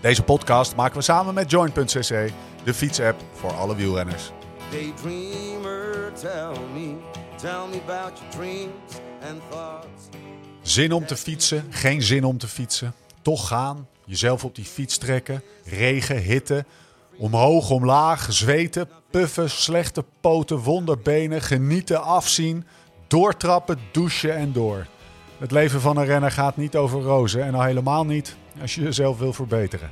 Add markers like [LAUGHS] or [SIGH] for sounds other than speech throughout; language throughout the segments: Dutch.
Deze podcast maken we samen met Join.cc, de fietsapp voor alle wielrenners. Daydreamer, tell me, tell me about your dreams and thoughts. Zin om te fietsen, geen zin om te fietsen. Toch gaan, jezelf op die fiets trekken, regen, hitte. Omhoog, omlaag, zweten, puffen, slechte poten, wonderbenen, genieten, afzien. Doortrappen, douchen en door. Het leven van een renner gaat niet over rozen en al helemaal niet als je jezelf wil verbeteren.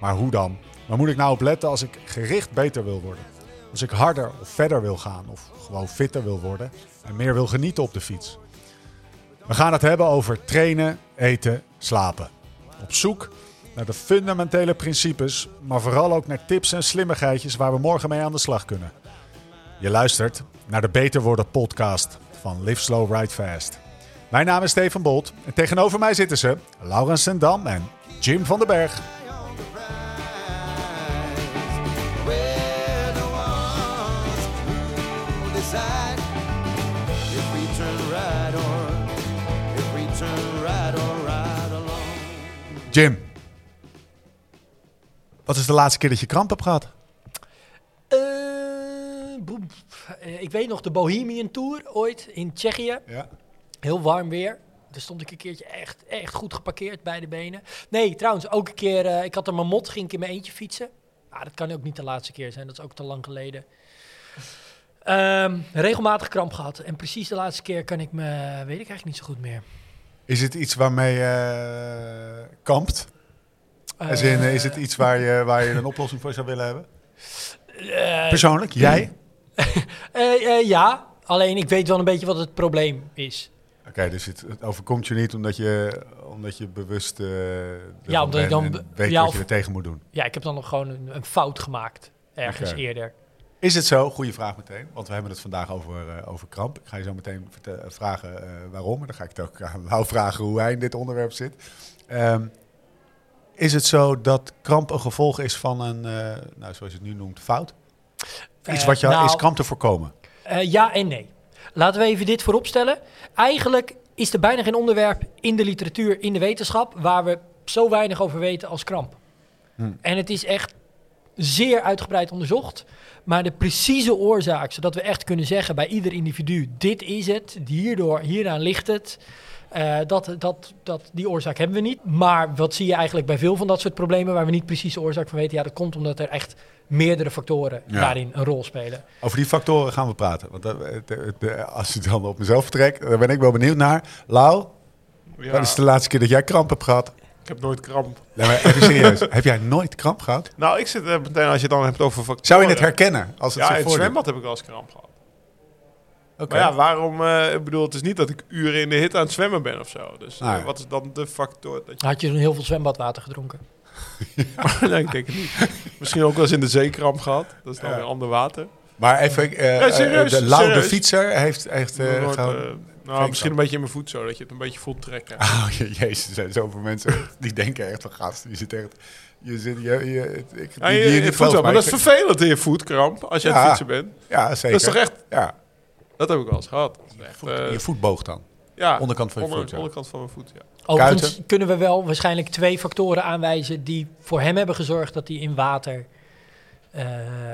Maar hoe dan? Waar moet ik nou op letten als ik gericht beter wil worden? Als ik harder of verder wil gaan of gewoon fitter wil worden en meer wil genieten op de fiets? We gaan het hebben over trainen, eten, slapen. Op zoek naar de fundamentele principes, maar vooral ook naar tips en slimmigheidjes waar we morgen mee aan de slag kunnen. Je luistert naar de Beter Worden podcast van Live Slow Ride Fast. Mijn naam is Steven Bolt en tegenover mij zitten ze Laurens Sendam en Jim van den Berg. Jim, wat is de laatste keer dat je kramp hebt gehad? Eh. Eh, ik weet nog de Bohemian Tour ooit in Tsjechië. Ja. Heel warm weer. Daar stond ik een keertje echt, echt goed geparkeerd bij de benen. Nee, trouwens, ook een keer, eh, ik had een mamot, ging ik in mijn eentje fietsen. Ah, dat kan ook niet de laatste keer zijn, dat is ook te lang geleden. Ehm, regelmatig kramp gehad. En precies de laatste keer kan ik me, weet ik eigenlijk niet zo goed meer. Is het iets waarmee je eh, kampt? Als in, Eh, is het iets waar je, waar je een oplossing voor zou willen hebben? Persoonlijk, jij? [LAUGHS] ja, alleen ik weet wel een beetje wat het probleem is. Oké, dus het, het overkomt je niet omdat je, omdat je bewust eh Ja, omdat ik dan weet ja, wat je er tegen moet doen. Ja, ik heb dan nog gewoon een, een fout gemaakt. Ergens eerder. Is het zo? Goeie vraag meteen, want we hebben het vandaag over, eh, over kramp. Ik ga je zo meteen verte- vragen eh, waarom. En dan ga ik het ook aan Lau vragen hoe hij in dit onderwerp zit. Ehm, is het zo dat kramp een gevolg is van een, eh, nou, zoals je het nu noemt, fout? Iets Eh, wat je nou- is kramp te voorkomen? Eh, ja en nee. Laten we even dit vooropstellen. Eigenlijk is er bijna geen onderwerp in de literatuur, in de wetenschap, waar we zo weinig over weten als kramp. Hmm. En het is echt zeer uitgebreid onderzocht. Maar de precieze oorzaak, zodat we echt kunnen zeggen bij ieder individu: dit is het, hierdoor, hieraan ligt het. Eh, dat, dat, dat, die oorzaak hebben we niet. Maar wat zie je eigenlijk bij veel van dat soort problemen waar we niet precies de oorzaak van weten? Ja, dat komt omdat er echt meerdere factoren Ja. daarin een rol spelen. Over die factoren gaan we praten. Want het- het- het- als je dan op mezelf vertrekt, daar ben ik wel benieuwd naar. Lau, Ja, wat is de laatste keer dat jij kramp hebt gehad? ik heb nooit kramp. Nee, maar even serieus. [LAUGHS] Heb jij nooit kramp gehad? Nou, ik zit eh, meteen als je het dan hebt over factoren. Zou je het herkennen als het Ja, in het zwembad heb ik wel eens kramp gehad. Maar ja, waarom? eh, ik bedoel, het is niet dat ik uren in de hitte aan het zwemmen ben of zo. Dus eh, Ah, ja. wat is dan de factor dat je... Had je toen heel veel zwembadwater gedronken? [LAUGHS] nee, ik denk het niet. Misschien ook wel eens in de zeekramp gehad. Dat is dan Ja. weer ander water. Maar even, eh Ja, serieus, de Lau de serieus. fietser heeft, eh, Nooit, eh, nou, geen misschien een beetje in mijn voet zo, dat je het een beetje voelt trekken. [LAUGHS] Oh, je- jezus, er zijn zoveel mensen die denken echt van gast. Je zit echt... Je zit... Je, je, ik, Ja, je, je voet maar dat is vervelend in je voetkramp als je aan Ja. het fietsen bent. Ja, zeker. Dat is toch echt... Ja, Dat heb ik wel eens gehad. Dat is echt, voet, eh, je voetboog dan. ja, onderkant van je onder- voet, ja. Onderkant van mijn voet, ja. Overigens Kuiten? kunnen we wel waarschijnlijk twee factoren aanwijzen die voor hem hebben gezorgd dat hij in water eh,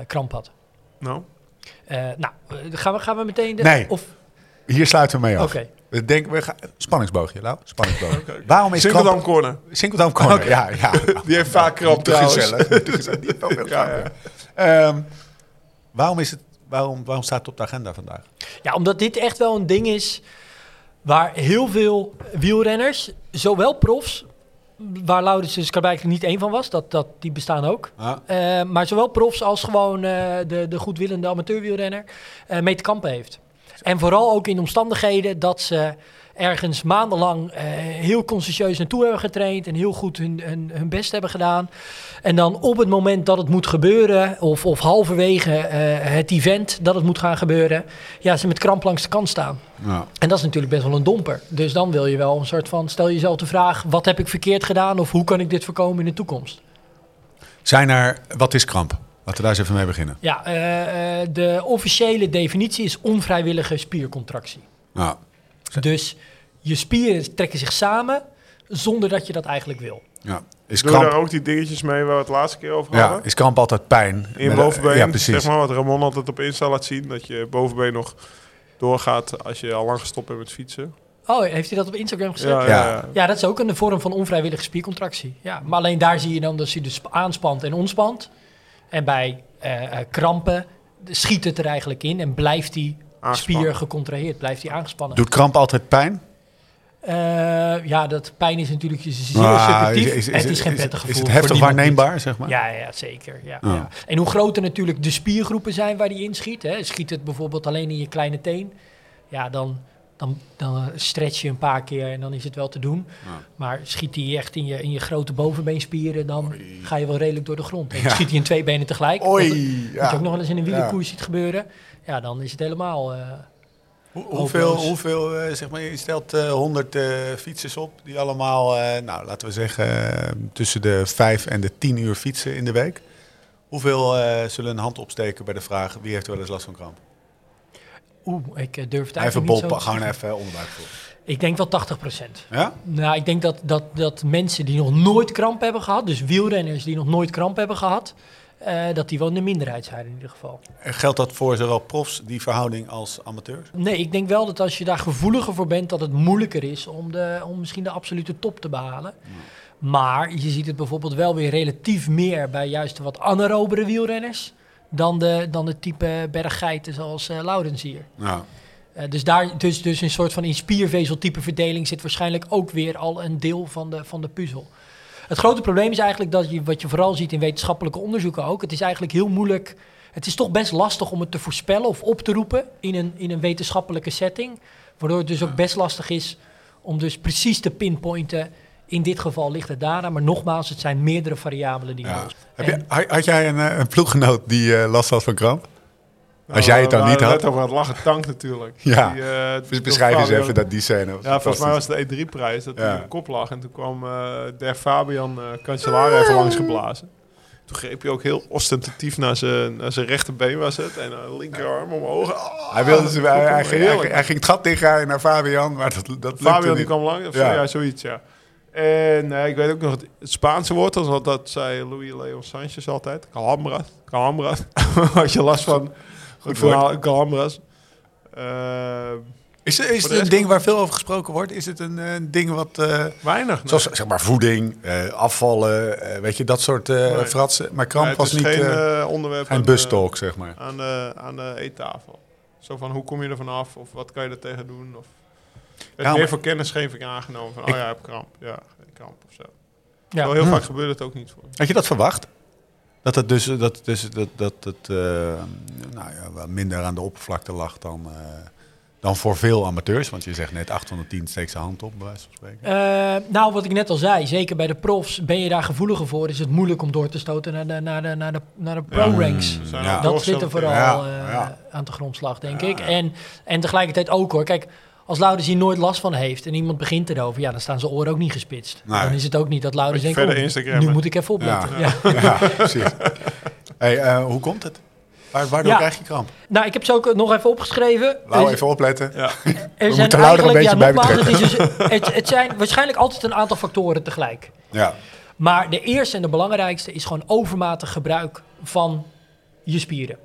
kramp had. Nou, Eh, nou, eh, gaan we, gaan we meteen de... Nee. Of, Hier sluiten we mee af. Oké. We denken, we gaan, spanningsboogje, Lau. Spanningsboogje. Waarom is Sinkeldam kramp... Corner. Sinkeldam Corner, ja, ja. [LAUGHS] Die heeft vaak kramp Te trouwens. gezellig. Die heeft wel veel Ja, kramp, ja. ja. Ehm, waarom, is het, waarom, waarom staat het op de agenda vandaag? ja, omdat dit echt wel een ding is waar heel veel wielrenners, zowel profs, waar Laurens dus blijkbaar niet één van was, dat, dat, die bestaan ook. Eh, maar zowel profs als gewoon eh, de, de goedwillende amateurwielrenner eh, mee te kampen heeft. En vooral ook in omstandigheden dat ze ergens maandenlang eh, heel consciëntieus naartoe hebben getraind en heel goed hun, hun, hun best hebben gedaan. En dan op het moment dat het moet gebeuren, of, of halverwege eh, het event dat het moet gaan gebeuren, ja, ze met kramp langs de kant staan. nou, En dat is natuurlijk best wel een domper. Dus dan wil je wel een soort van, stel jezelf de vraag, wat heb ik verkeerd gedaan of hoe kan ik dit voorkomen in de toekomst? zijn er... Wat is kramp? Laten we daar eens even mee beginnen. Ja, eh, de officiële definitie is onvrijwillige spiercontractie. Nou, Dus je spieren trekken zich samen zonder dat je dat eigenlijk wil. ja. Is Doe je daar kramp, ook die dingetjes mee waar we het laatste keer over ja, hadden? is kramp altijd pijn? In bovenbeen, Ja, precies. zeg maar, wat Ramon altijd op Insta laat zien. Dat je bovenbeen nog doorgaat als je al lang gestopt bent met fietsen. Oh, heeft hij dat op Instagram gezet? Ja, Ja. ja. Ja. ja. dat is ook een vorm van onvrijwillige spiercontractie. Ja, maar alleen daar zie je dan dat hij dus aanspant en ontspant. En bij eh, eh, krampen schiet het er eigenlijk in en blijft die Aangespannen. spier gecontraheerd, blijft die aangespannen. Doet kramp altijd pijn? Eh, ja, dat pijn is natuurlijk zeer Ah, subjectief. het is geen prettig gevoel. Is het heftig waarneembaar, zeg maar? Ja, ja, zeker. Ja, Ja. ja. En hoe groter natuurlijk de spiergroepen zijn waar die inschiet. Hè. Schiet het bijvoorbeeld alleen in je kleine teen. Ja, dan, dan, dan stretch je een paar keer en dan is het wel te doen. Maar schiet die echt in je, in je grote bovenbeenspieren, dan ga je wel redelijk door de grond. En Ja. Schiet hij in twee benen tegelijk, Oei, ja. je ook nog wel eens in een wielerkoers ziet gebeuren. Ja, dan is het helemaal... eh, Hoe- Hoeveel, hoeveel eh, zeg maar, je stelt eh 100 eh, fietsers op die allemaal, eh, nou laten we zeggen, eh, tussen de 5 en de 10 uur fietsen in de week. Hoeveel eh, zullen een hand opsteken bij de vraag wie heeft wel eens last van kramp? Oeh, ik eh, durf het Even eigenlijk niet zo bol, te gewoon even onderbuikgevoel. Ik denk wel 80 procent. Ja? Nou, ik denk dat, dat, dat mensen die nog nooit kramp hebben gehad, dus wielrenners die nog nooit kramp hebben gehad, eh, dat die wel in de minderheid zijn in ieder geval. En Geldt dat voor zowel profs, die verhouding, als amateurs? Nee, ik denk wel dat als je daar gevoeliger voor bent, dat het moeilijker is om, de, om misschien de absolute top te behalen. Maar je ziet het bijvoorbeeld wel weer relatief meer bij juist de wat anaerobere wielrenners dan de, dan de type berggeiten zoals Eh, dus daar dus, dus een soort van in spiervezeltype verdeling zit waarschijnlijk ook weer al een deel van de, van de puzzel. Het grote probleem is eigenlijk dat je, wat je vooral ziet in wetenschappelijke onderzoeken ook, het is eigenlijk heel moeilijk, het is toch best lastig om het te voorspellen of op te roepen in een, in een wetenschappelijke setting. Waardoor het dus ook best lastig is om dus precies te pinpointen, in dit geval ligt het daaraan, maar nogmaals, het zijn meerdere variabelen die ja. Heb je, had jij een, eh, een ploeggenoot die eh, last had van kramp? Als Nou, jij het dan we niet had. net over het lachen tank natuurlijk. [LAUGHS] Ja. Die, Dus door beschrijf eens even dat die scène. Ja, volgens mij was het de E3-prijs dat Ja. hij op kop lag. En toen kwam eh der Fabian Cancellara even langs geblazen. Toen greep hij ook heel ostentatief naar zijn, naar zijn rechterbeen was het. En linkerarm omhoog. Ah, Hij, wilde ze, hij, hij, ging, hij, ging het gat dichtrijden naar Fabian, maar dat, dat Fabian die kwam langs. Ja. zoiets, ja. En ik weet ook nog het, het Spaanse woord, dat zei Louis Leon Sanchez altijd. Calambras. Calambras. [LAUGHS] Had je last van Goed verhaal, Calambras. Eh, Is, is het een ding waar veel over gesproken wordt? Is het een, eh, ding wat, eh, weinig. zoals zeg maar voeding, eh, afvallen, weet je, dat soort eh Nee. fratsen. Maar Nee, kramp was niet geen onderwerp geen aan, bustalk, zeg maar. aan, de, aan de eettafel. Zo van, hoe kom je er vanaf? Of wat kan je er tegen doen? Of, het Ja, meer maar- voor kennisgeving aangenomen. Van, Ik- oh ja, ik heb kramp. Ja, kramp of zo. Ja. Wel heel Hm. vaak gebeurt het ook niet voor. Had je dat verwacht? Dat het dus dat, dus, dat, dat het eh, nou ja, wel minder aan de oppervlakte lag dan, eh, dan voor veel amateurs. Want je zegt net 8 van de 10 steekt zijn hand op, bij wijze van spreken. Eh, nou, wat ik net al zei, zeker bij de profs ben je daar gevoeliger voor. Is het moeilijk om door te stoten naar de, naar de, naar de, naar de pro-ranks. Ja. ook Dat zit er vooral Ja, eh, ja. aan de grondslag, denk Ja, ik. ja. En, en tegelijkertijd ook hoor. Kijk, als Laurens hier nooit last van heeft en iemand begint erover, ja, dan staan zijn oren ook niet gespitst. Nee. Dan is het ook niet dat Laurens denkt, verder oh, nu moet ik even opletten. Ja. Ja. [LAUGHS] Ja, precies. Hey, eh, hoe komt het? Waar, waardoor Ja. krijg je kramp? Nou, ik heb ze ook nog even opgeschreven. Er- even opletten. Ja. [LAUGHS] er moeten Lau er een beetje bij nogmaals, het, is dus, het, het zijn waarschijnlijk altijd een aantal factoren tegelijk. Ja. Maar de eerste en de belangrijkste is gewoon overmatig gebruik van je spieren.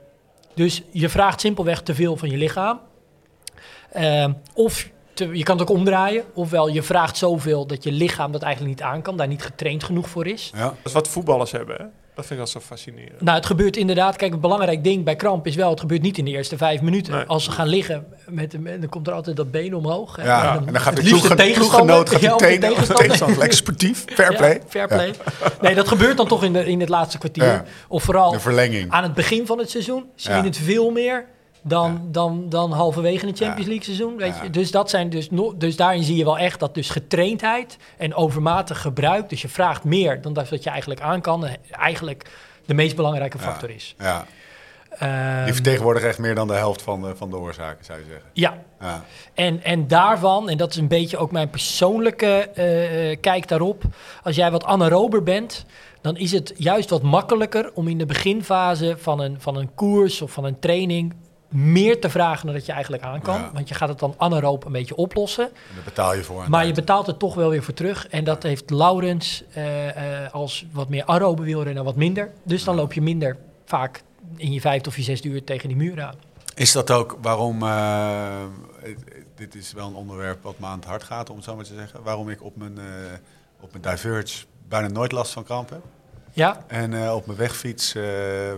Dus je vraagt simpelweg te veel van je lichaam. Ehm, of te- je kan het ook omdraaien. Ofwel je vraagt zoveel dat je lichaam dat eigenlijk niet aan kan, daar niet getraind genoeg voor is. ja. Dat is wat voetballers hebben, hè? Dat vind ik wel zo fascinerend. Nou, het gebeurt inderdaad. Kijk, een belangrijk ding bij kramp is wel, het gebeurt niet in de eerste vijf minuten. Nee. Als ze gaan liggen, met, met, dan komt er altijd dat been omhoog. Ja, en dan gaat het de liefst ploeg, tegenstander. ploeggenoot gaat Ja, die de tegenstander. Lekker sportief, fair Ja, play. fair play. Nee, dat gebeurt dan toch in, de, in het laatste kwartier. Ja. Of vooral De verlenging. aan het begin van het seizoen zie je Ja. het veel meer dan, Ja. dan, dan halverwege het Champions. League seizoen. Weet je? Dus, dat zijn dus, no- dus daarin zie je wel echt dat dus getraindheid en overmatig gebruik, dus je vraagt meer dan dat wat je eigenlijk aan kan, eigenlijk de meest belangrijke factor is. Ja. Ehm, Die vertegenwoordigen echt meer dan de helft van de, van de oorzaken, zou je zeggen. ja, Ja. En, en daarvan, en dat is een beetje ook mijn persoonlijke eh, eh, kijk daarop. Als jij wat anaerober bent, dan is het juist wat makkelijker om in de beginfase van een, van een koers of van een training meer te vragen dan dat je eigenlijk aan kan. Ja. Want je gaat het dan anaeroop een beetje oplossen. En daar betaal je voor. Maar je het betaalt er toch wel weer voor terug. En dat heeft Laurens eh, eh, als wat meer aerobe wielrenner wat minder. Dus dan loop je minder vaak in je vijfde of je zesde uur tegen die muur aan. Is dat ook waarom, eh, het- dit is wel een onderwerp wat me aan het hart gaat, om het zo maar te zeggen, waarom ik op mijn, op mijn Diverge bijna nooit last van kramp heb. Ja, En eh, op mijn wegfiets eh,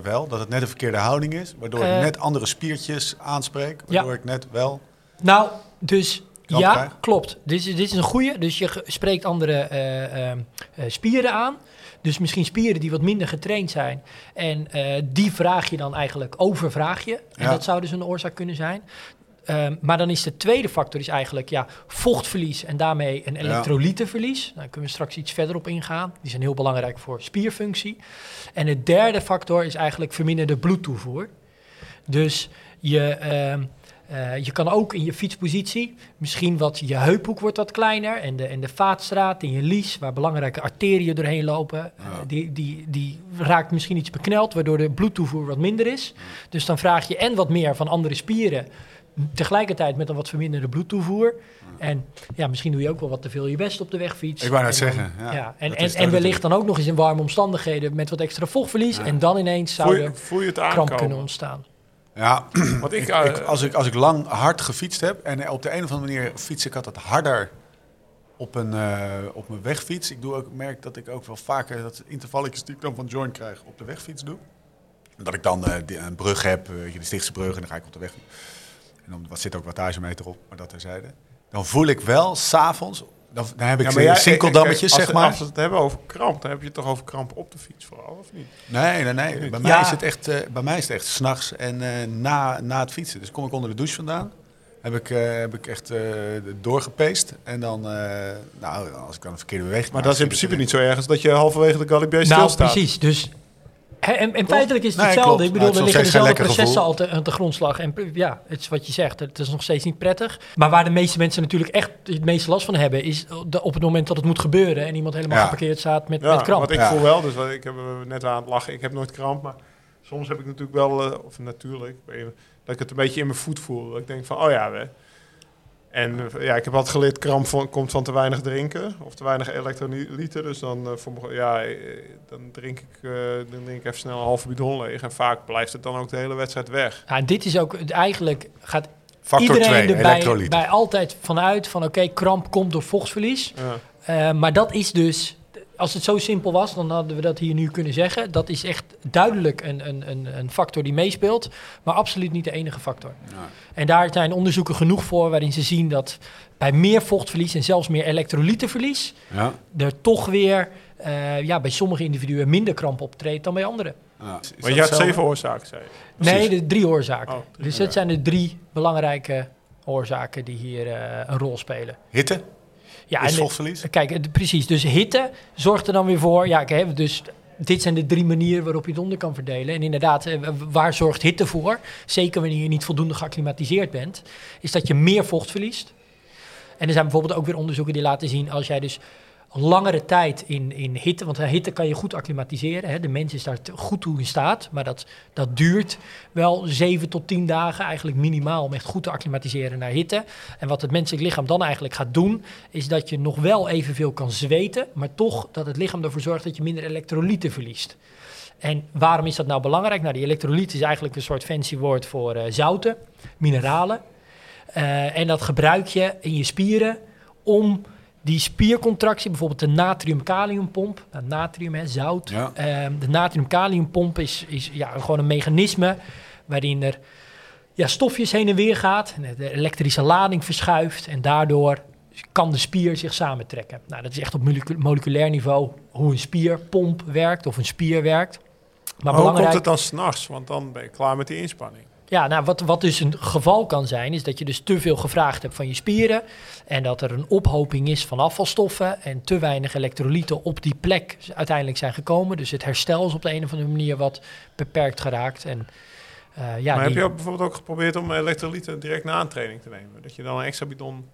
wel, dat het net een verkeerde houding is, waardoor ik Eh. net andere spiertjes aanspreek, Ja. waardoor ik net wel... nou, dus Kramp ja, krijg? klopt. Dit is, dit is een goede. Dus je spreekt andere eh, eh, eh, spieren aan. Dus misschien spieren die wat minder getraind zijn. En die vraag je dan eigenlijk, overvraag je. En Ja. dat zou dus een oorzaak kunnen zijn. Ehm, maar dan is de tweede factor is eigenlijk ja, vochtverlies en daarmee een elektrolytenverlies. Daar kunnen we straks iets verder op ingaan. Die zijn heel belangrijk voor spierfunctie. En de derde factor is eigenlijk verminderde bloedtoevoer. Dus je, ehm, eh, je kan ook in je fietspositie, misschien wat je heuphoek wordt wat kleiner en de, en de vaatstraat in je lies, waar belangrijke arteriën doorheen lopen, eh, die, die, die raakt misschien iets bekneld, waardoor de bloedtoevoer wat minder is. Dus dan vraag je en wat meer van andere spieren, tegelijkertijd met een wat verminderde bloedtoevoer. En ja, misschien doe je ook wel wat te veel je best op de wegfiets. Ik wou net dan- zeggen, ja, ja, en, en, en wellicht dan ook nog eens in warme omstandigheden met wat extra vochtverlies. Ja. En dan ineens Voel zou je, er voel je het kramp kunnen ontstaan. Ja, Want ik, ik, eh, ik- als, ik, als ik lang hard gefietst heb en op de een of andere manier fiets ik altijd harder op, een, eh, op mijn wegfiets. Ik doe ook, merk dat ik ook wel vaker dat intervalletjes die ik dan van Join krijg op de wegfiets doe. Dat ik dan eh, die- een brug heb, weet je, de Stichtse brug, en dan ga ik op de weg. En dan wat zit ook wattagemeter op, maar dat terzijde. Dan voel ik wel s'avonds, dan, dan heb ik Ja, sinkeldammetjes, kijk, zeg als, maar. Als we het hebben over kramp, dan heb je het toch over kramp op de fiets vooral, of niet? Nee, nee, nee. Bij Ja. mij is het echt, eh, bij mij is het echt s'nachts en eh, na, na het fietsen. Dus kom ik onder de douche vandaan. Heb ik, eh, heb ik echt eh doorgepeest. En dan, eh, nou, als ik dan een verkeerde beweging Maar dat is in principe niet zo erg als dat je halverwege de Galibier Nou, stilstaat. precies. Dus, en, en feitelijk is het Nee, hetzelfde. klopt. Ik bedoel, er het is liggen dezelfde processen al te, aan de grondslag. En p- ja, het is wat je zegt. Het is nog steeds niet prettig. Maar waar de meeste mensen natuurlijk echt het meeste last van hebben... is de, op het moment dat het moet gebeuren... en iemand helemaal Ja. geparkeerd staat met, Ja, met kramp. want ik Ja. voel wel, dus wat- ik heb er net aan het lachen, ik heb nooit kramp, maar soms heb ik natuurlijk wel, eh, of natuurlijk, dat ik het een beetje in mijn voet voel. Dat ik denk van, oh ja, we. En eh, ja, ik heb altijd geleerd, kramp van, komt van te weinig drinken, of te weinig elektrolyten. Dus dan, eh, voor, me- ja, eh, dan, drink ik, eh, dan drink ik even snel een halve bidon leeg. En vaak blijft het dan ook de hele wedstrijd weg. Ja, en dit is ook... het- Eigenlijk gaat Factor iedereen 2, erbij bij altijd vanuit van... oké, kramp komt door vochtverlies. Ja. Eh, maar dat is dus... Als het zo simpel was, dan hadden we dat hier nu kunnen zeggen. Dat is echt duidelijk een, een, een, een factor die meespeelt. Maar absoluut niet de enige factor. Ja. En daar zijn onderzoeken genoeg voor waarin ze zien dat bij meer vochtverlies en zelfs meer elektrolytenverlies Ja. er toch weer eh, ja, bij sommige individuen minder kramp optreedt dan bij anderen. Ja. Maar je had zeven oorzaken, zei je. Nee, de drie oorzaken. Oh, drie, dus dat zijn de drie belangrijke oorzaken die hier eh, een rol spelen. Hitte Ja, is en- vochtverlies. Kijk, precies. Dus hitte zorgt er dan weer voor. Ja, kijk, dus dit zijn de drie manieren waarop je het onder kan verdelen. En inderdaad, eh, waar zorgt hitte voor? Zeker wanneer je niet voldoende geacclimatiseerd bent, is dat je meer vocht verliest. En er zijn bijvoorbeeld ook weer onderzoeken die laten zien als jij dus langere tijd in, in hitte, want hitte kan je goed acclimatiseren. Hè. De mens is daar goed toe in staat, maar dat, dat duurt wel 7 tot 10 dagen eigenlijk minimaal om echt goed te acclimatiseren naar hitte. En wat het menselijk lichaam dan eigenlijk gaat doen, is dat je nog wel evenveel kan zweten, maar toch dat het lichaam ervoor zorgt dat je minder elektrolyten verliest. En waarom is dat nou belangrijk? Nou, die elektrolyt is eigenlijk een soort fancy woord voor eh, zouten, mineralen. Eh, en dat gebruik je in je spieren om die spiercontractie, bijvoorbeeld de natrium-kaliumpomp, nou, natrium, hè, zout. Ja. Ehm, de natrium-kaliumpomp is, is ja, gewoon een mechanisme waarin er ja, stofjes heen en weer gaat, en de elektrische lading verschuift en daardoor kan de spier zich samentrekken. Nou, dat is echt op molecu- moleculair niveau hoe een spierpomp werkt of een spier werkt. Maar Maar hoe komt het dan s'nachts? Want dan ben je klaar met die inspanning. Ja, nou, wat, wat dus een geval kan zijn, is dat je dus te veel gevraagd hebt van je spieren. En dat er een ophoping is van afvalstoffen en te weinig elektrolyten op die plek uiteindelijk zijn gekomen. Dus het herstel is op de een of andere manier wat beperkt geraakt. En, eh, ja, maar heb je ook bijvoorbeeld ook geprobeerd om elektrolyten direct na een training te nemen? Dat je dan een extra bidon...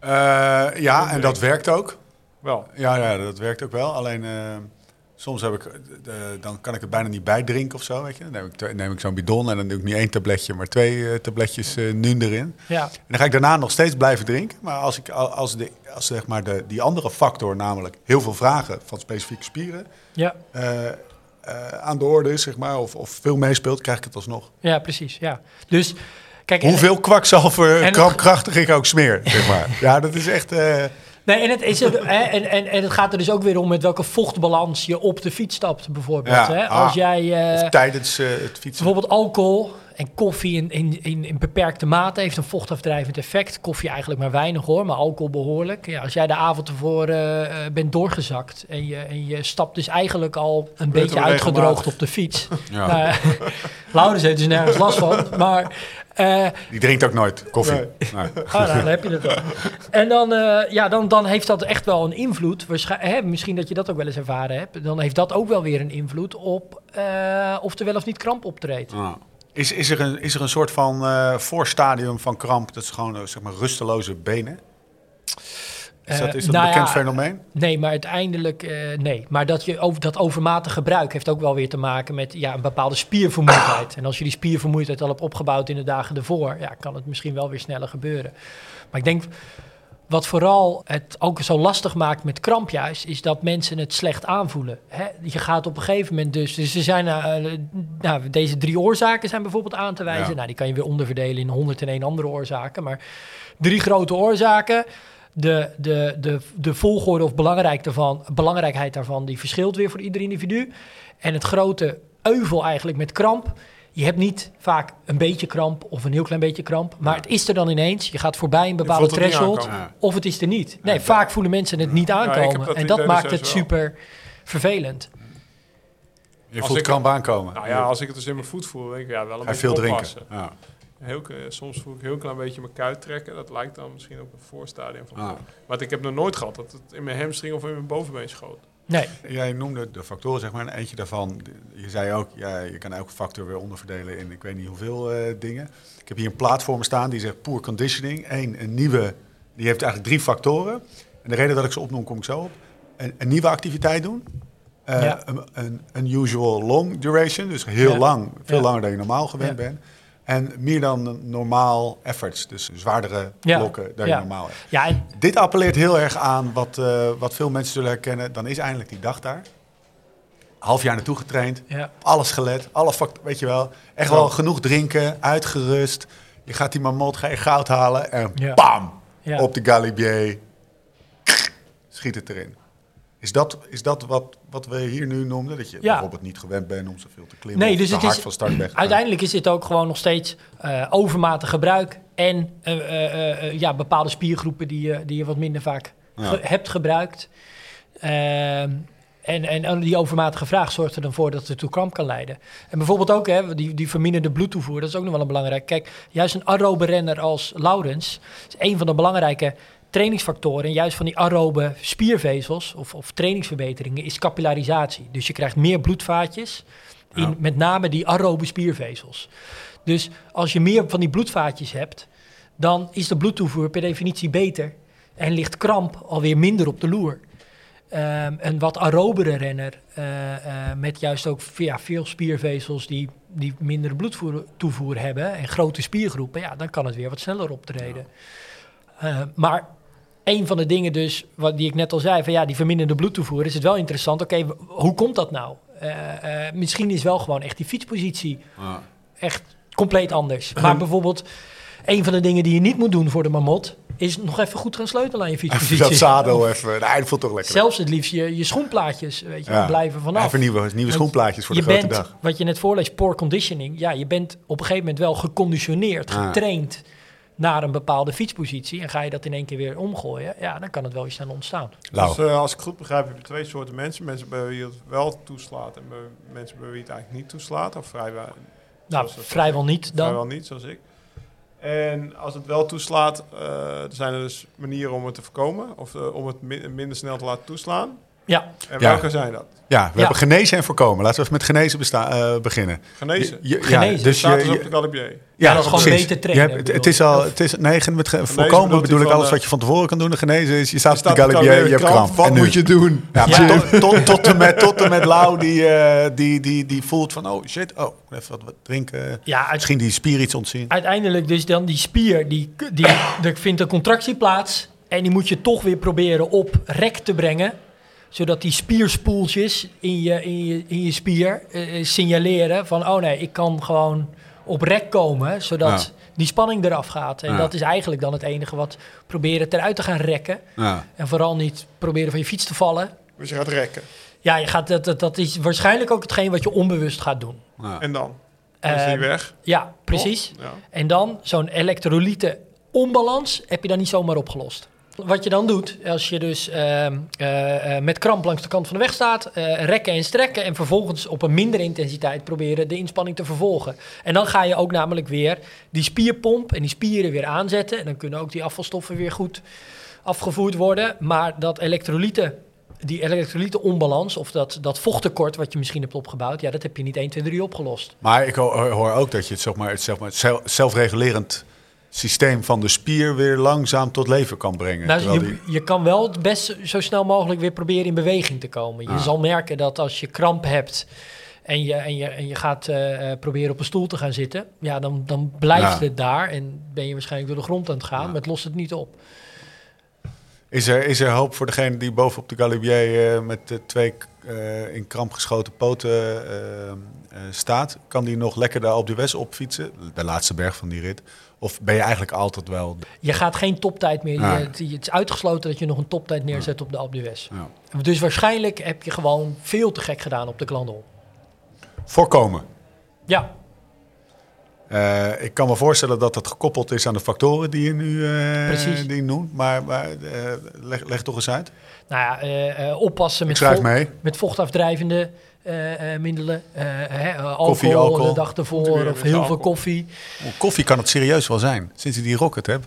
Eh, ja, en dat werkt ook. Wel. Ja, ja, dat werkt ook wel. Alleen, eh, Soms heb ik, eh, de- dan kan ik het bijna niet bijdrinken of zo, weet je. Dan neem ik, neem ik zo'n bidon en dan doe ik niet één tabletje, maar twee eh, tabletjes eh nu erin. Ja, En dan ga ik daarna nog steeds blijven drinken. Maar als, ik, als, de, als zeg maar de, die andere factor, namelijk heel veel vragen van specifieke spieren, ja, eh, eh, aan de orde is, zeg maar, of, of veel meespeelt, krijg ik het alsnog. ja, precies. Ja. Dus, kijk, Hoeveel kwakzalver krampkrachtig ik ook smeer, zeg maar. [LAUGHS] Ja, dat is echt... Nee, en het, is hè, en, en, en het gaat er dus ook weer om met welke vochtbalans je op de fiets stapt, bijvoorbeeld. Ja, Hè? ah. Als jij eh, of tijdens eh, het fietsen. bijvoorbeeld alcohol en koffie in, in, in, in beperkte mate heeft een vochtafdrijvend effect. Koffie eigenlijk maar weinig hoor, maar alcohol behoorlijk. Ja, als jij de avond ervoor eh, bent doorgezakt en je, en je stapt dus eigenlijk al een beetje uitgedroogd regelmatig. op de fiets. Ja. Nou, [LAUGHS] Laurens heeft dus nergens last van, maar... eh, Die drinkt ook nooit koffie. Nee. Nee. [LAUGHS] Ah, nou, dan heb je het al. En dan, eh, ja, dan, dan heeft dat echt wel een invloed. Hè, misschien dat je dat ook wel eens ervaren hebt. Dan heeft dat ook wel weer een invloed op eh, of er wel of niet kramp optreedt. Ah. Is, is, er een, is er een soort van voorstadium van kramp, dat is gewoon zeg maar rusteloze benen? Is dat, Eh, is dat nou een bekend ja, fenomeen? Nee, maar uiteindelijk eh, nee. Maar dat, je over, dat overmatig gebruik heeft ook wel weer te maken met ja, een bepaalde spiervermoeidheid. En als je die spiervermoeidheid al hebt opgebouwd in de dagen ervoor, ja, kan het misschien wel weer sneller gebeuren. Maar ik denk, wat vooral het ook zo lastig maakt met kramp juist, is dat mensen het slecht aanvoelen. Hè? Je gaat op een gegeven moment dus, dus er zijn eh, nou, deze drie oorzaken zijn bijvoorbeeld aan te wijzen. Ja. Nou, die kan je weer onderverdelen in 101 andere oorzaken. Maar drie grote oorzaken. De, de, de, de volgorde of belangrijk daarvan, belangrijkheid daarvan, die verschilt weer voor ieder individu. En het grote euvel eigenlijk met kramp. Je hebt niet vaak een beetje kramp of een heel klein beetje kramp. Maar het is er dan ineens. Je gaat voorbij een bepaalde threshold. Ja. Of het is er niet. Nee, vaak voelen mensen het niet aankomen. dat en dat maakt het wel. super vervelend. Je Als voelt ik- kramp aankomen. Nou ja, als ik het dus in mijn voet voel, denk ik ja, wel een je beetje veel drinken. oppassen. Heel, soms voel ik een heel klein beetje mijn kuit trekken. Dat lijkt dan misschien op een voorstadium van. Ah. Maar ik heb nog nooit gehad dat het in mijn hamstring of in mijn bovenbeen schoot. Nee, Jij noemde de factoren, zeg maar, en eentje daarvan. Je zei ook, ja, je kan elke factor weer onderverdelen in ik weet niet hoeveel eh, dingen. Ik heb hier een plaat voor me staan die zegt poor conditioning. Eén, een nieuwe, die heeft eigenlijk drie factoren. En de reden dat ik ze opnoem, kom ik zo op. Een, een nieuwe activiteit doen. Eh, Ja. een, een unusual long duration, dus heel Ja. lang, veel Ja. langer dan je normaal gewend Ja. bent. En meer dan normaal efforts, dus zwaardere Ja. blokken dan Ja. je normaal hebt. ja, en Dit appelleert heel erg aan wat, eh, wat veel mensen zullen herkennen. Dan is eindelijk die dag daar. Half jaar naartoe getraind. ja. Alles gelet. Alle fact- weet je wel. Echt wel genoeg drinken. Uitgerust. Je gaat die mamot, ga je goud halen. En bam! Op de Galibier. Schiet het erin. Is dat, is dat wat, wat we hier nu noemden? Dat je Ja. bijvoorbeeld niet gewend bent om zoveel te klimmen. Nee, dus het is- van start weg. Uiteindelijk is dit ook gewoon nog steeds eh, overmatig gebruik en eh, eh, ja, bepaalde spiergroepen die je, die je wat minder vaak Ja. ge- hebt gebruikt. Ehm, en, en, en die overmatige vraag zorgt er dan voor dat het tot kramp kan leiden. En bijvoorbeeld ook hè, die, die verminderde bloedtoevoer, dat is ook nog wel een belangrijk. Kijk, juist een aerobe renner als Laurens is een van de belangrijke trainingsfactoren. En juist van die aerobe spiervezels of, of trainingsverbeteringen is capillarisatie. Dus je krijgt meer bloedvaatjes in Ja. met name die aerobe spiervezels. Dus als je meer van die bloedvaatjes hebt, dan is de bloedtoevoer per definitie beter en ligt kramp alweer minder op de loer. Ehm, een wat aerobere renner eh, eh, met juist ook ja, veel spiervezels die, die minder bloedtoevoer hebben en grote spiergroepen, ja, dan kan het weer wat sneller optreden. Eh, maar een van de dingen dus, wat, die ik net al zei, van ja, die verminderde bloedtoevoer, is het wel interessant. Oké, hoe komt dat nou? Eh, eh, misschien is wel gewoon echt die fietspositie Ja. echt compleet anders. [CLEARS THROAT] Maar bijvoorbeeld, een van de dingen die je niet moet doen voor de mamot, is nog even goed gaan sleutelen aan je Even fietspositie. dat zadel even. De eind voelt toch lekker. Zelfs het liefst je, je schoenplaatjes, weet je, Ja. blijven vanaf. Even nieuwe, nieuwe schoenplaatjes voor de grote bent, dag. wat je net voorleest, poor conditioning. Ja, je bent op een gegeven moment wel geconditioneerd, getraind naar een bepaalde fietspositie. En ga je dat in één keer weer omgooien, ja, dan kan het wel weer snel ontstaan. Lau. Dus eh, als ik goed begrijp, heb je twee soorten mensen. Mensen bij wie het wel toeslaat en bij mensen bij wie het eigenlijk niet toeslaat. Of vrijwel, Nou, vrijwel niet dan. vrijwel niet, zoals ik. En als het wel toeslaat, eh, er zijn er dus manieren om het te voorkomen. Of eh, om het mi- minder snel te laten toeslaan. Ja, En Ja. welke zijn dat? Ja, we Ja. hebben genezen en voorkomen. Laten we even met genezen besta- eh, beginnen. Genezen? Je- je- Genezen. Ja, dus Staat je, dus op de Galibier. Ja, dat is gewoon precies. beter trainen, Je hebt- het is al, het is, nee, met ge- voorkomen bedoel ik alles eh, wat je van tevoren kan doen. De genezen is, je staat op staat de op de Galibier, je hebt kramp. Wat moet je doen? Ja. Tot, tot, [LAUGHS] tot, en met, tot en met Lau die, eh, die, die, die voelt van, oh shit, oh, even wat, wat drinken. ja uit- Misschien die spier iets ontzien. uiteindelijk dus dan die spier, die, die, er vindt een contractie plaats. En die moet je toch weer proberen op rek te brengen. Zodat die spierspoeltjes in je, in je, in je spier eh, signaleren van... oh nee, ik kan gewoon op rek komen, zodat die spanning eraf gaat. En Ja. dat is eigenlijk dan het enige wat proberen eruit te gaan rekken. Ja. En vooral niet proberen van je fiets te vallen. Dus je gaat rekken. Ja, je gaat, dat, dat, dat is waarschijnlijk ook hetgeen wat je onbewust gaat doen. Ja. En dan? Dan is die Ehm, weg. Ja, precies. Ja. En dan zo'n elektrolyten onbalans heb je dan niet zomaar opgelost. Wat je dan doet, als je dus ehm, eh, eh, met kramp langs de kant van de weg staat, eh, rekken en strekken en vervolgens op een mindere intensiteit proberen de inspanning te vervolgen. En dan ga je ook namelijk weer die spierpomp en die spieren weer aanzetten. En dan kunnen ook die afvalstoffen weer goed afgevoerd worden. Maar dat elektrolyten, die elektrolytenonbalans of dat, dat vochttekort wat je misschien hebt opgebouwd, ja, dat heb je niet 1, 2, 3 opgelost. Maar ik hoor, ook dat je het, zeg het, maar, zelfregulerend systeem van de spier weer langzaam tot leven kan brengen. Nou, je, die- je kan wel het best zo snel mogelijk weer proberen in beweging te komen. Je Ah. zal merken dat als je kramp hebt en je, en je, en je gaat eh, eh, proberen op een stoel te gaan zitten, ja, dan, dan blijft Ja. het daar en ben je waarschijnlijk door de grond aan het gaan, Ja. maar het lost het niet op. Is er, is er hoop voor degene die bovenop de Galibier eh, met de twee in kramp geschoten poten staat? Kan die nog lekker de Alpe d'Huez opfietsen? De laatste berg van die rit. Of ben je eigenlijk altijd wel... Je gaat geen toptijd meer. Je- het, is uitgesloten dat je nog een toptijd neerzet op de Alpe d'Huez. Ja. Dus waarschijnlijk heb je gewoon veel te gek gedaan op de Glandon. Voorkomen. Ja, Eh, ik kan me voorstellen dat dat gekoppeld is aan de factoren die je nu eh, die je noemt. Maar, maar eh, leg, leg toch eens uit. nou ja, eh, eh, oppassen met, schrijf vo- mee. met vochtafdrijvende eh, eh, middelen. eh, hè, alcohol, Koffie, alcohol. de dag ervoor of heel veel koffie. Koffie kan het serieus wel zijn. Sinds ik die rocket heb.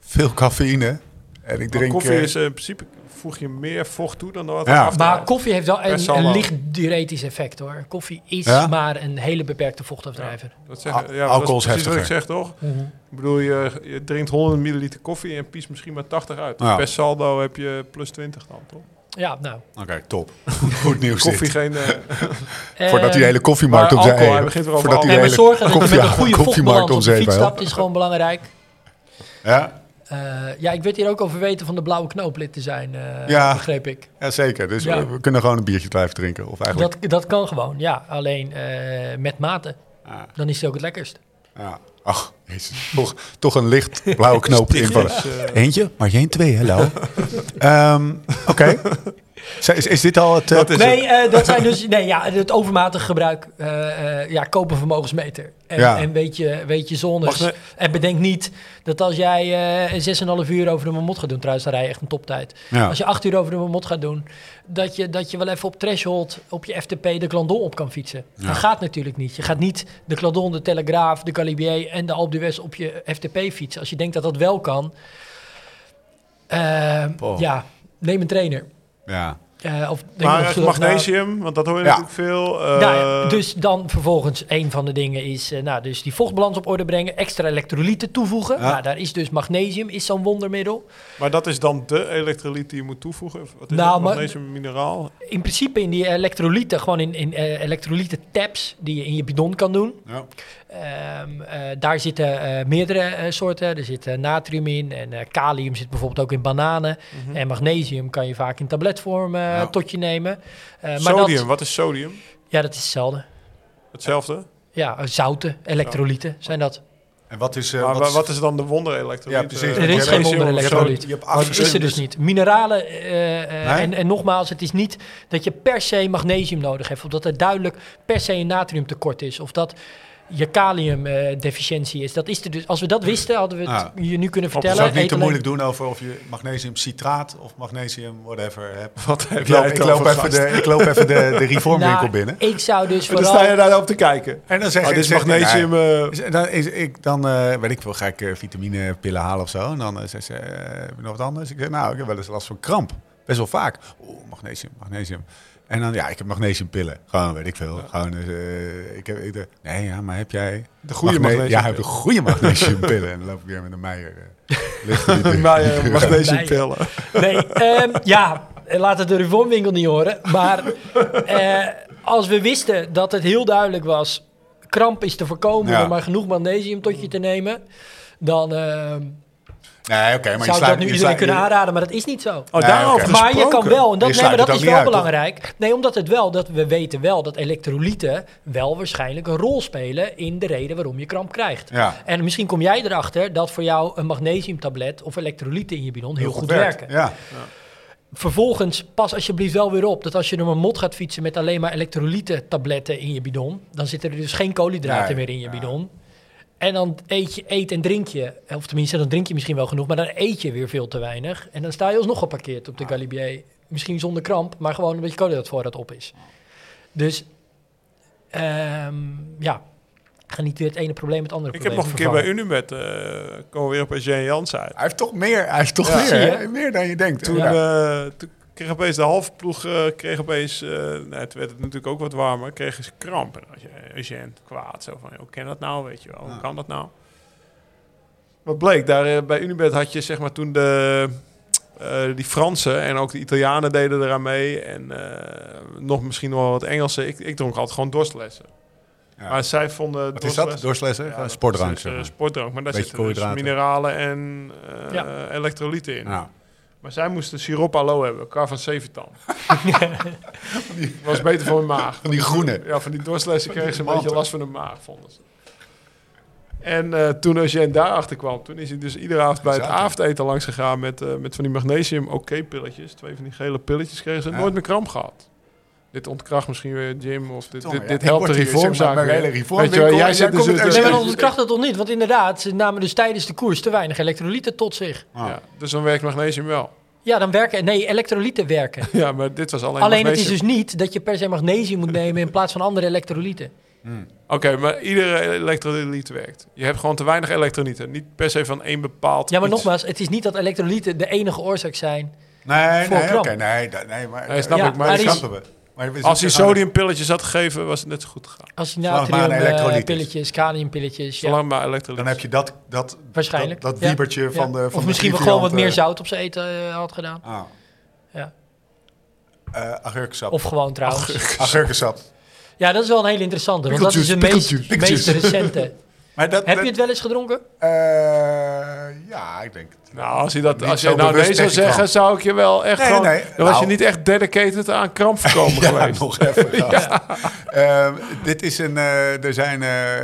Veel cafeïne. En ik Maar drink... koffie eh, is eh, in principe, voeg je meer vocht toe dan wat Ja. af Maar koffie heeft wel een, licht diuretisch effect hoor. Koffie is Ja? maar een hele beperkte vochtafdrijver. Dat zeg, Al- ja, alcohol dat is precies wat ik heftiger. zeg, toch? Mhm. Ik bedoel, je, je drinkt 100 milliliter koffie en piest misschien maar 80 uit. Ja. Per saldo heb je plus 20 dan, toch? Ja, nou. Oké, top. [LAUGHS] Goed nieuws Koffie dit. geen... eh, [LAUGHS] Voordat die hele koffiemarkt om zijn hey, hij begint Voordat die Nee, hele zorgen dat je met een goede [LAUGHS] koffiemarkt vochtbalans op de fiets stapt is gewoon belangrijk. Ja, Eh, ja, ik weet hier ook over weten van de blauwe knooplid te zijn, eh, Ja. begreep ik. ja, zeker. Dus Ja. we, kunnen gewoon een biertje blijven drinken. Of eigenlijk... Dat, dat kan gewoon, ja. Alleen eh, met mate. Ja. Dan is het ook het lekkerst. Ja. Ach, jezus. Toch, toch een licht blauwe knoop [LAUGHS] invallen. Eentje, maar geen twee, hello. [LAUGHS] Ehm, Oké. Is, is dit al het... eh, Dat is nee, eh, dat zijn dus nee, ja, het overmatig gebruik. eh eh ja, kopen vermogensmeter. En, Ja. en weet, je, weet je zones. En bedenk niet dat als jij eh 6,5 uur over de mamot gaat doen, trouwens, dan rij je echt een toptijd. ja. Als je 8 uur over de mamot gaat doen, dat je, dat je wel even op threshold op je FTP de Glandon op kan fietsen. Ja. Dat gaat natuurlijk niet. Je gaat niet de Glandon, de Telegraaf, de Galibier en de Alpe d'Huez op je FTP fietsen. Als je denkt dat dat wel kan, ja, neem een trainer. Ja. Eh, of denk maar naar- magnesium, want dat hoor je Ja. natuurlijk veel. eh, Nou ja, dus dan vervolgens een van de dingen is, eh, nou, dus die vochtbalans op orde brengen, extra elektrolyten toevoegen. Ja. Nou, daar is dus magnesium, is zo'n wondermiddel. Maar dat is dan de elektrolyt die je moet toevoegen? Of Wat is Nou, Magnesium, mineraal? In principe in die elektrolyten, gewoon in, in elektrolyten tabs die je in je bidon kan doen. ja. Ehm, eh, daar zitten eh, meerdere eh, soorten. Er zit natrium in en eh, kalium zit bijvoorbeeld ook in bananen. Mhm. En magnesium kan je vaak in tabletvorm eh, Ja. tot je nemen. Eh, maar sodium, Dat, wat is sodium? ja, dat is hetzelfde. Hetzelfde? Ja, zouten, elektrolyten zijn dat. En wat is... eh, maar wat wa- is- wat is dan de wonderelektrolyt? Ja, precies. Er is geen wonderelektrolyt. Je hebt Dat is er dus niet. Mineralen, eh, eh, Nee? en, en nogmaals, het is niet dat je per se magnesium nodig hebt. Of dat er duidelijk per se een natriumtekort is. Of dat je kaliumdeficiëntie is. Dat is er dus. Als we dat wisten, hadden we het je nu kunnen Zou vertellen. ik niet Eet te alleen- moeilijk doen over of je magnesium citraat of magnesium whatever hebt. [LAUGHS] Wat heb Ik loop, het ik loop over, even de, ik loop even de, de reformwinkel Nou, binnen. Ik zou dus En dan vooral... sta je daar op te kijken. En dan zeg Oh, ik... dit is zeg magnesium... nee, eh, dan, is, ik, dan eh, weet ik veel, ga ik eh, vitaminepillen halen of zo. En dan uh, zegt ze, heb je nog wat anders? Ik zeg, nou, ik heb wel eens last van kramp. best wel vaak. Oeh, magnesium, magnesium. En dan, ja, ik heb magnesiumpillen. Gewoon, weet ik veel. Gewoon, eh, ik heb, ik, de- nee, ja, maar heb jij... De goede magne- magnesium. Ja, ik heb de goede [LAUGHS] magnesiumpillen. en dan loop ik weer met een meijer. eh, er in. eh, [LAUGHS] magnesiumpillen. Nee, ehm, ja, laat het de reformwinkel niet horen. Maar eh, als we wisten dat het heel duidelijk was... kramp is te voorkomen Ja. door maar genoeg magnesium tot je te nemen... dan ehm, Nee, oké, maar je zou ik sluit- dat nu je iedereen sluit- kunnen je- aanraden. Maar dat is niet zo. Oh, daarover. Maar je kan wel, en dat, Je nee, maar dat is wel toch? belangrijk. Nee, omdat het wel, dat we weten wel dat elektrolyten wel waarschijnlijk een rol spelen in de reden waarom je kramp krijgt. Ja. En misschien kom jij erachter dat voor jou een magnesiumtablet of elektrolyten in je bidon heel, goed, werken. Ja. Vervolgens pas alsjeblieft wel weer op dat als je door een mot gaat fietsen met alleen maar elektrolyten tabletten in je bidon, dan zitten er dus geen koolhydraten Nee, meer in je ja. bidon. En dan eet je eet en drink je, of tenminste dan drink je misschien wel genoeg, maar dan eet je weer veel te weinig. En dan sta je alsnog geparkeerd op de Galibier. Misschien zonder kramp, maar gewoon omdat je koolhydraatvoorraad op is. Dus ehm, ja, ik ga niet weer het ene probleem met het andere Ik heb probleem nog een keer bij vervangen. Unibet, eh komen we weer op Jean Jans uit. Hij heeft toch meer, hij heeft toch Ja. meer, hè? dan je denkt. Toen, Ja. eh, toen kreeg opeens de halve ploeg, eh, kreeg opeens, eh nou, toen werd het natuurlijk ook wat warmer, kregen ze kramp. En als je Eugène kwaad, zo van, hoe kan dat nou, weet je wel, hoe Ja. kan dat nou? Wat bleek, daar eh, bij Unibet had je zeg maar toen de, eh, die Fransen en ook de Italianen deden eraan mee. En eh, nog misschien nog wel wat Engelsen. Ik, ik dronk altijd gewoon dorstlessen. Ja. Maar zij vonden Wat is dat? Doorslessen? Ja, sportdrank. is, zeg maar. sportdrank, maar daar Beetje zitten dus mineralen en eh Ja. elektrolyten in. Ja. Maar zij moesten sirop aloe hebben, elkaar van Sevitan. [LAUGHS] was beter voor hun maag. Van die groene. Ja, van die dorstlessen kregen ze een beetje last van hun maag, vonden ze. En eh, toen Eugène daarachter kwam, toen is hij dus iedere avond bij het avondeten langs gegaan met, eh, met van die magnesium oké-pilletjes. Twee van die gele pilletjes kregen ze Ja. nooit meer kramp gehad. Dit ontkracht misschien weer Jim of dit, dit, helpt de zeg maar, reformzaak weer. hele Weet je jij zit dus het- Nee, maar ontkracht dat toch niet? Want inderdaad, ze namen dus tijdens de koers te weinig elektrolyten tot zich. Ah. Ja, dus dan werkt magnesium wel. Ja, dan werken... Nee, elektrolyten werken. [LAUGHS] Ja, maar dit was alleen, Alleen het is dus niet dat je per se magnesium moet nemen in plaats van andere elektrolyten. Oké, maar iedere elektrolyt werkt. Je hebt gewoon te weinig elektrolyten. Niet per se van één bepaald Ja, maar iets. nogmaals, het is niet dat elektrolyten de enige oorzaak zijn. Nee, Voor nee, oké, nee, nee, maar... Nee, snap Ja, ik. Maar, maar die- is- snappen we. Maar als hij sodiumpilletjes had gegeven, was het net zo goed gegaan. Als je Zolang het maar een natrium, elektrolyt eh, is. pilletjes, kaliumpilletjes, ja, Zolang maar elektrolyt. Dan heb je dat, dat, waarschijnlijk. dat, wiebertje Ja. van de van Of de misschien wel gewoon wat meer eh, zout op zijn eten eh, had gedaan. Ah. Ja. Eh, agurkensap. Of gewoon trouwens. Agurkensap. Ja, dat is wel een hele interessante. Want dat is de meest, meest recente. [LAUGHS] Maar dat, Heb dat- je het wel eens gedronken? eh, ja, ik denk het. Nou, als, hij dat, als jij nou nee zou zeggen, zou ik je wel echt Nee, gewoon... nee. Dan was je Nou. niet echt dedicated aan kramp voorkomen [LAUGHS] Ja, geweest. nog even. [LAUGHS] Ehm, dit is een, eh, er zijn, eh,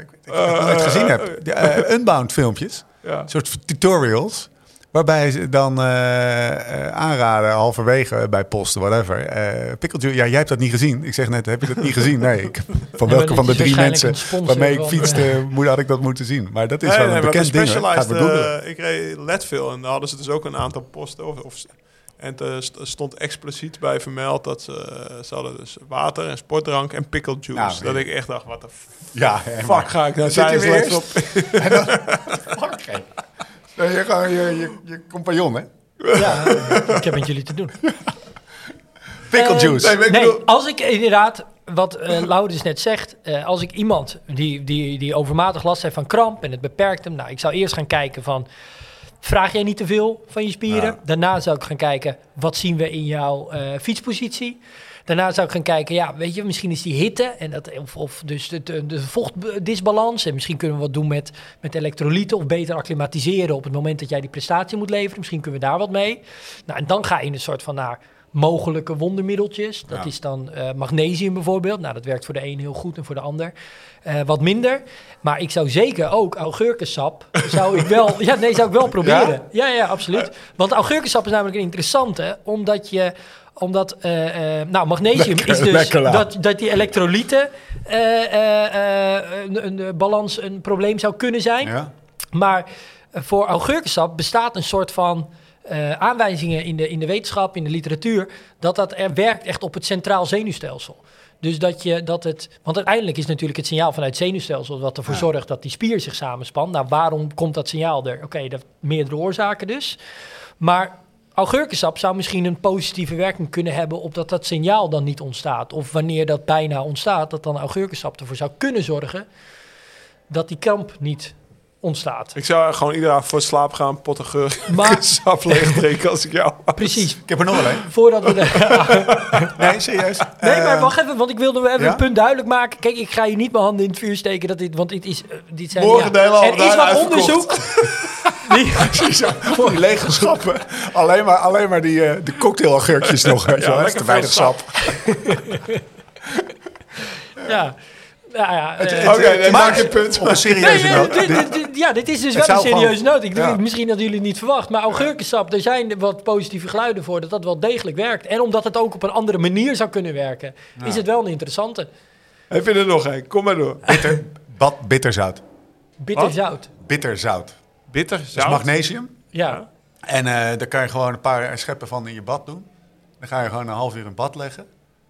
ik weet niet of je het gezien eh, Unbound filmpjes, Ja. een soort tutorials, waarbij ze dan eh, eh, aanraden halverwege bij posten, whatever. Eh Picklejuice, ja, jij hebt dat niet gezien. Ik zeg net, heb je dat niet gezien? Nee, ik, van welke van de drie mensen waarmee ik fietste, moet, had ik dat moeten zien. Maar dat is Nee, wel nee, een bekend ding. eh, ik reed Leadville en daar hadden ze dus ook een aantal posten. Of, of, en er st- stond expliciet bij vermeld dat ze, ze hadden dus water en sportdrank en pickle juice. Nou, dat ik echt dacht, wat de Ja, fuck ga ik nou Zit je tijdens Leadville... [LAUGHS] Fuck. Je, gewoon je, je, je compagnon, hè? Ja, ik heb met jullie te doen. [LAUGHS] Pickle Eh, juice. nee, als ik inderdaad, wat eh Laurens net zegt, eh, als ik iemand die, die, die overmatig last heeft van kramp en het beperkt hem, nou, ik zou eerst gaan kijken van, vraag jij niet te veel van je spieren? Ja. Daarna zou ik gaan kijken, wat zien we in jouw eh, fietspositie? Daarna zou ik gaan kijken, ja, weet je, misschien is die hitte en dat, of, of dus de, de, vochtdisbalans. En misschien kunnen we wat doen met, met elektrolyten of beter acclimatiseren op het moment dat jij die prestatie moet leveren. Misschien kunnen we daar wat mee. Nou, en dan ga je in een soort van naar mogelijke wondermiddeltjes. Dat Ja. is dan eh, magnesium bijvoorbeeld. Nou, dat werkt voor de een heel goed en voor de ander eh, wat minder. Maar ik zou zeker ook augurkensap, zou ik wel, [LAUGHS] ja, nee, zou ik wel proberen. Ja, ja, absoluut. Want augurkensap is namelijk een interessante, omdat je omdat, eh, eh, nou, magnesium Lekker, is dus dat, dat die elektrolyten eh, een, een, balans een probleem zou kunnen zijn. Ja? Maar voor augurkensap bestaat een soort van aanwijzingen in de, in de wetenschap, in de literatuur, dat dat er werkt echt op het centraal zenuwstelsel. Dus dat je dat het. Want uiteindelijk is natuurlijk het signaal vanuit het zenuwstelsel wat ervoor Ja. zorgt dat die spier zich samenspant. Nou, waarom komt dat signaal er? Oké, dat meerdere oorzaken dus. Maar augurkensap zou misschien een positieve werking kunnen hebben op dat dat signaal dan niet ontstaat. Of wanneer dat bijna ontstaat, dat dan augurkensap ervoor zou kunnen zorgen dat die kramp niet ontstaat. Ik zou gewoon iedere avond voor slaap gaan, pot geur, [LAUGHS] Maar- sap leeg drinken als ik jou was. Precies. Ik heb er nog wel een. Voordat we de, [LAUGHS] Nee, serieus. Nee, maar Eh, wacht even, want ik wilde even ja? een punt duidelijk maken. Kijk, ik ga hier niet mijn handen in het vuur steken, dat dit, want dit is, eh, dit zijn, Morgen de hele er is wat onderzoek. [LAUGHS] [LAUGHS] Die- voor lege schappen. Alleen maar, alleen maar die, eh, de cocktailaugurkjes nog. Weet je wel. Dat is lekker te weinig sap. ja, nou ja, eh, maak je punt. Op een serieuze Nee, noot. dit- dit- dit- ja, dit is dus wel een serieuze noot. Ik ja. Misschien hadden jullie het niet verwacht, maar augurkensap, er zijn wat positieve geluiden voor dat dat wel degelijk werkt. En omdat het ook op een andere manier zou kunnen werken, is het wel een interessante. Heb je er nog een? Kom maar door. Bitter, bad, bitterzout. Bitterzout. Bitterzout. Bitter, Dat is zout. magnesium. Ja. En eh daar kan je gewoon een paar scheppen van in je bad doen. Dan ga je gewoon een half uur in bad leggen.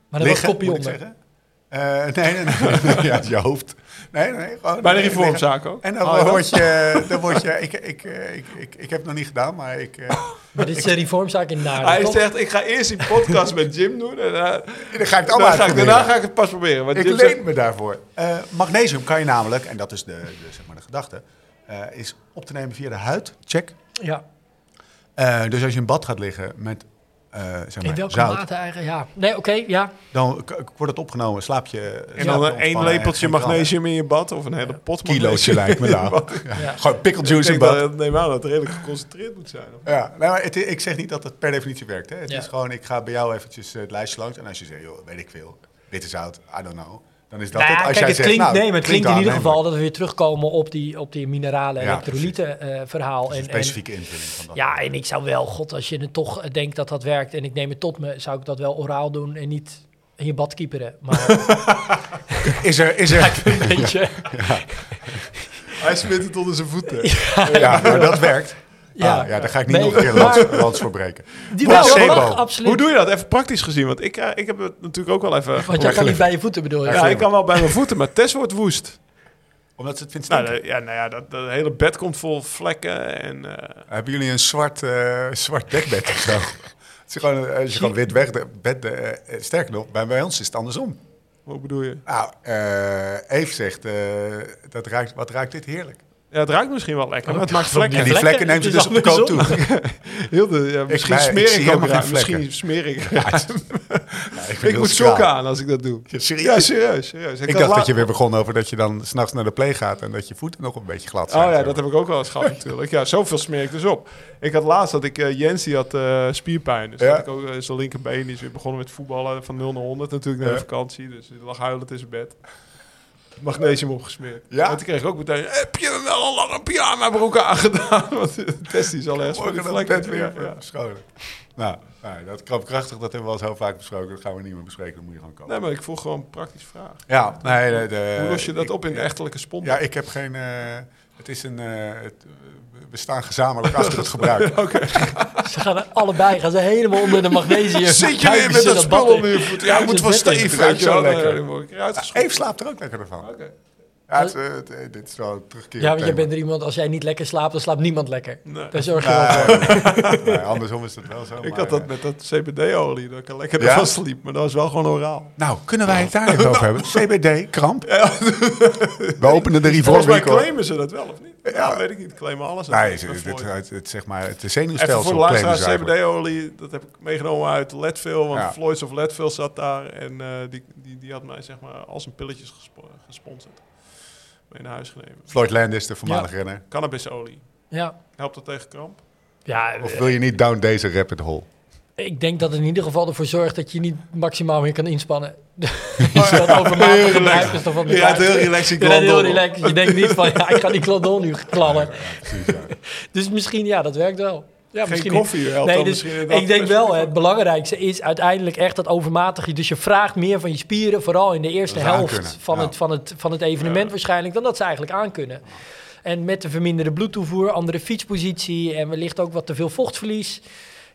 Maar dan was liggen, kopje moet ik onder. zeggen. Eh, nee, nee, nee. nee. [LAUGHS] ja, is je hoofd. Nee, nee. Gewoon Bij de reformzaak ook. En dan dat? word je... Dan word je ik, ik, eh, ik, ik, ik heb het nog niet gedaan, maar ik... eh, [LAUGHS] Maar dit is een reformzaak in Naarden, Hij toch? zegt, ik ga eerst die podcast met Jim doen. En, eh, dan ga ik het allemaal daarna, ga ik, uitproberen. daarna ga ik het pas proberen. Want Ik Jim leen zegt, me daarvoor. Eh, magnesium kan je namelijk, en dat is de, de, zeg maar de gedachte, is op te nemen via de huid. Check. Ja. Eh, dus als je in bad gaat liggen met eh, zeg In maar, welke zout, mate eigenlijk? Ja. Nee, oké, ja. dan wordt het opgenomen, slaap je. en dan één lepeltje magnesium in je bad. Of een hele pot Kilootje magnesium lijkt me in nou. Ja. Gewoon pickle juice in bad. dat, neem aan dat het redelijk geconcentreerd moet zijn. of? Ja, nee, maar het, ik zeg niet dat het per definitie werkt. Hè. Het Ja. is gewoon, ik ga bij jou eventjes eh, het lijstje langs. En als je zegt, joh, weet ik veel, bitterzout, I don't know. Dan is dat Nou ja, het. Als kijk, jij het zegt, klinkt, nou, nee, maar het klinkt in ieder geval dat we weer terugkomen op die, op die mineralen en Ja, elektrolyten eh, verhaal. Is En, een en, specifieke invulling van dat. ja, en ik zou wel, god, als je het toch eh, denkt dat dat werkt en ik neem het tot me, zou ik dat wel oraal doen en niet in je bad kieperen. Maar [LAUGHS] Is er, is er, een beetje, [LAUGHS] [LAUGHS] Hij smit het onder zijn voeten. ja, maar dat werkt. Ja. Ja, ja daar ga ik niet Nee, nog een keer [LAUGHS] lans, lans voor breken. Die wel, absoluut. Hoe doe je dat? Even praktisch gezien. Want ik, eh, ik heb het natuurlijk ook wel even... Want jij kan niet bij je voeten bedoel je? Ja, ik kan wel bij mijn voeten, maar Tess wordt woest. Omdat ze het vindt Nou, de- ja, nou ja, dat, dat hele bed komt vol vlekken en... eh, Hebben jullie een zwart, eh, zwart dekbed of zo? Het is gewoon, als je gewoon wit weg de bed, sterker nog, bij, bij ons is het andersom. hoe bedoel je? Nou, eh Eve zegt, eh, dat ruikt, wat ruikt dit heerlijk. Ja, het ruikt misschien wel lekker, maar het maakt die En vlekken. die vlekken, vlekken neemt ze dus op de koop toe. andersom. [LAUGHS] Heel de, ja, misschien ik smeer ik, ook. Misschien vlekken. smeer [LAUGHS] ik. [LAUGHS] Ja, ik, moet sokken aan als ik dat doe. Ja, serieus? Ja, serieus. serieus. Ik dacht dat je weer begon over dat je dan s'nachts naar de play gaat en dat je voeten nog een beetje glad zijn. Oh ja, dat heb ik ook wel eens gehad natuurlijk. Ja, zoveel smeer ik dus op. Ik had laatst dat ik uh, Jens die had eh, spierpijn. Dus had ik ook eh, zijn linkerbeen. Die is weer begonnen met voetballen van 0 naar 100 natuurlijk na de vakantie. Dus hij lag huilend in zijn bed. Magnesium opgesmeerd. Ja? En toen kreeg ik ook meteen, heb je wel een lange pyjama broek aangedaan? [LAUGHS] Want de test is al voor Morgen bed weer Ja. Nou, nou, dat krampkrachtig, dat hebben we al zo vaak besproken. Dat gaan we niet meer bespreken, dat moet je gewoon komen. Nee, maar ik vroeg gewoon een praktische vraag. Ja, nee, de, de- Hoe los je dat ik- op in de echtelijke spond? Ja, ik heb geen... eh, het is een... eh, het, we staan gezamenlijk achter het gebruik. [LAUGHS] Ze gaan er allebei gaan ze helemaal onder de magnesium. Zit je weer met dat spul onder je voeten? Ja, moet wel stevig. Ja, lekker. dan word ik eruit geschoten. Eve slaapt er ook lekker van. Oké. Ja, het, eh, het, eh, dit is wel een terugkeer. Ja, want jij bent er iemand, als jij niet lekker slaapt, dan slaapt niemand lekker. Nee. Daar zorg je wel voor. [LAUGHS] nee, andersom is het wel zo. Ik maar, had dat eh, met dat CBD-olie, dat ik er lekker Ja? ervan sliep. Maar dat was wel gewoon oraal. Nou, kunnen wij het daar even over hebben? [LAUGHS] CBD, kramp. We openen de Volgens Reform mij claimen ze dat wel, of niet? Ja, weet ik niet. Claimen alles. Nee, uit het, het, het, het- zeg maar, het Even zenuwstelsel voor de luisteraars, eigenlijk. CBD-olie, dat heb ik meegenomen uit Leadville. Want Ja. Floyd's of Leadville zat daar. En eh, die, die, die had mij zeg maar als een pilletjes gespo- gesponsord. Mee naar huis genomen. Floyd Landis, de voormalige renner. Cannabisolie. Ja, Helpt dat tegen kramp? ja Of wil je niet down deze rapid hole? Ik denk dat het in ieder geval ervoor zorgt dat je niet maximaal meer kan inspannen. [LAUGHS] Als je dat overmatig gebruikt, is wat Je rijdt heel relaxed Je heel relaxed. Denkt niet van, ja, ik ga die Glendon nu knallen. Precies, ja. [LAUGHS] Dus misschien, ja, dat werkt wel. Ja, Geen misschien koffie helpt Nee, dan dus ik denk wel, het belangrijkste is uiteindelijk echt dat overmatige. Dus je vraagt meer van je spieren, vooral in de eerste helft van, ja. het, van, het, van het evenement waarschijnlijk, dan dat ze eigenlijk aankunnen. En met de verminderde bloedtoevoer, andere fietspositie en wellicht ook wat te veel vochtverlies,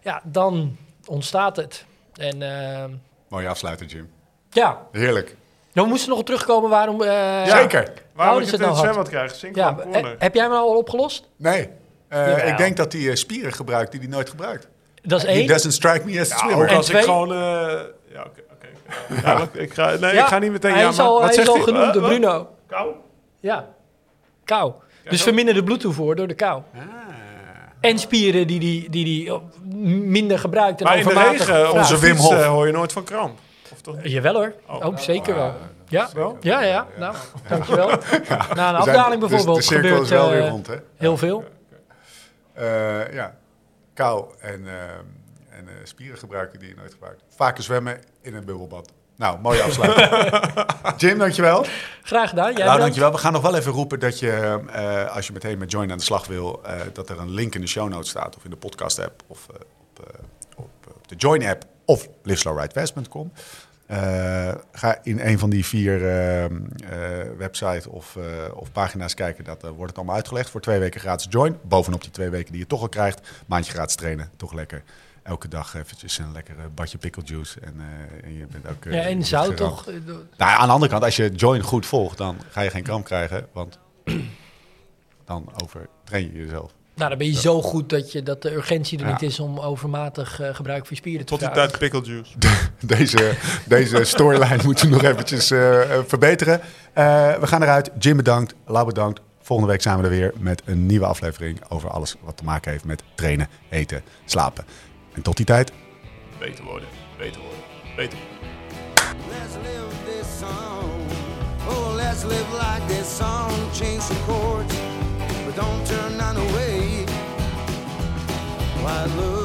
ja, dan ontstaat het. En ehm, Mooie afsluiter, Jim. ja, Heerlijk. dan moesten we nog terugkomen waarom... eh, Zeker. Waarom is ik het het in nou het hard? zwembad Ja, eh, heb jij me al opgelost? Nee. Eh, ik denk dat hij eh, spieren gebruikt die hij nooit gebruikt. Dat is He één. doesn't strike me as a Ja, swimmer. ook als ik twee? gewoon... eh, ja, oké. oké. Ja, ik, ga, nee, Ja, ik ga niet meteen... Hij ja, is maar al, wat hij is zegt al hij? genoemd door? Bruno. Kou? Ja. Kou. Dus verminder de bloedtoevoer door de kou. Ah. En spieren die die, die, die oh, minder gebruikt. En Maar in de regen, Onze Wim fiets, Hof. hoor je nooit van kramp. Of toch? Jawel hoor. Oh. Ook zeker wel. Ja, Wel? ja, ja. Nou, dankjewel. [LAUGHS] Na een afdaling dus bijvoorbeeld de gebeurt is wel weer eh, rond, hè? heel veel. Eh, ja, kou en, eh, en eh, spieren gebruiken die je nooit gebruikt. Vaker zwemmen in een bubbelbad. Nou, mooie afsluiting. [LAUGHS] Jim, dankjewel. Graag gedaan. Jij Nou, dankjewel. We gaan nog wel even roepen dat je, eh, als je meteen met Join aan de slag wil, eh, dat er een link in de show notes staat, of in de podcast app, of eh, op, eh, op, op de Join app, of liveslowridefast.com. Eh, ga in een van die vier websites of, eh, of pagina's kijken. Dat wordt het allemaal uitgelegd voor twee weken gratis Join. Bovenop die twee weken die je toch al krijgt. Maandje gratis trainen, toch lekker. Elke dag eventjes een lekker eh, badje pickle juice. En, eh, en je bent ook... eh, Ja, en zout toch? Nou, aan de andere kant, als je Join goed volgt, dan ga je geen kramp krijgen. Want [CLEARS THROAT] dan overtrain je jezelf. Nou, dan ben je zo goed dat, je, dat de urgentie er Ja. niet is om overmatig eh, gebruik van je spieren te Tot die tijd pickle juice. [LAUGHS] Deze, deze storyline moeten we nog eventjes verbeteren. Eh, we gaan eruit. Jim bedankt, Lau bedankt. Volgende week zijn we er weer met een nieuwe aflevering over alles wat te maken heeft met trainen, eten, slapen. En tot die tijd, Beter worden, beter worden, beter worden. Let's live this song. Oh, let's live like this song. Change some chords, but don't turn none away. Why, looking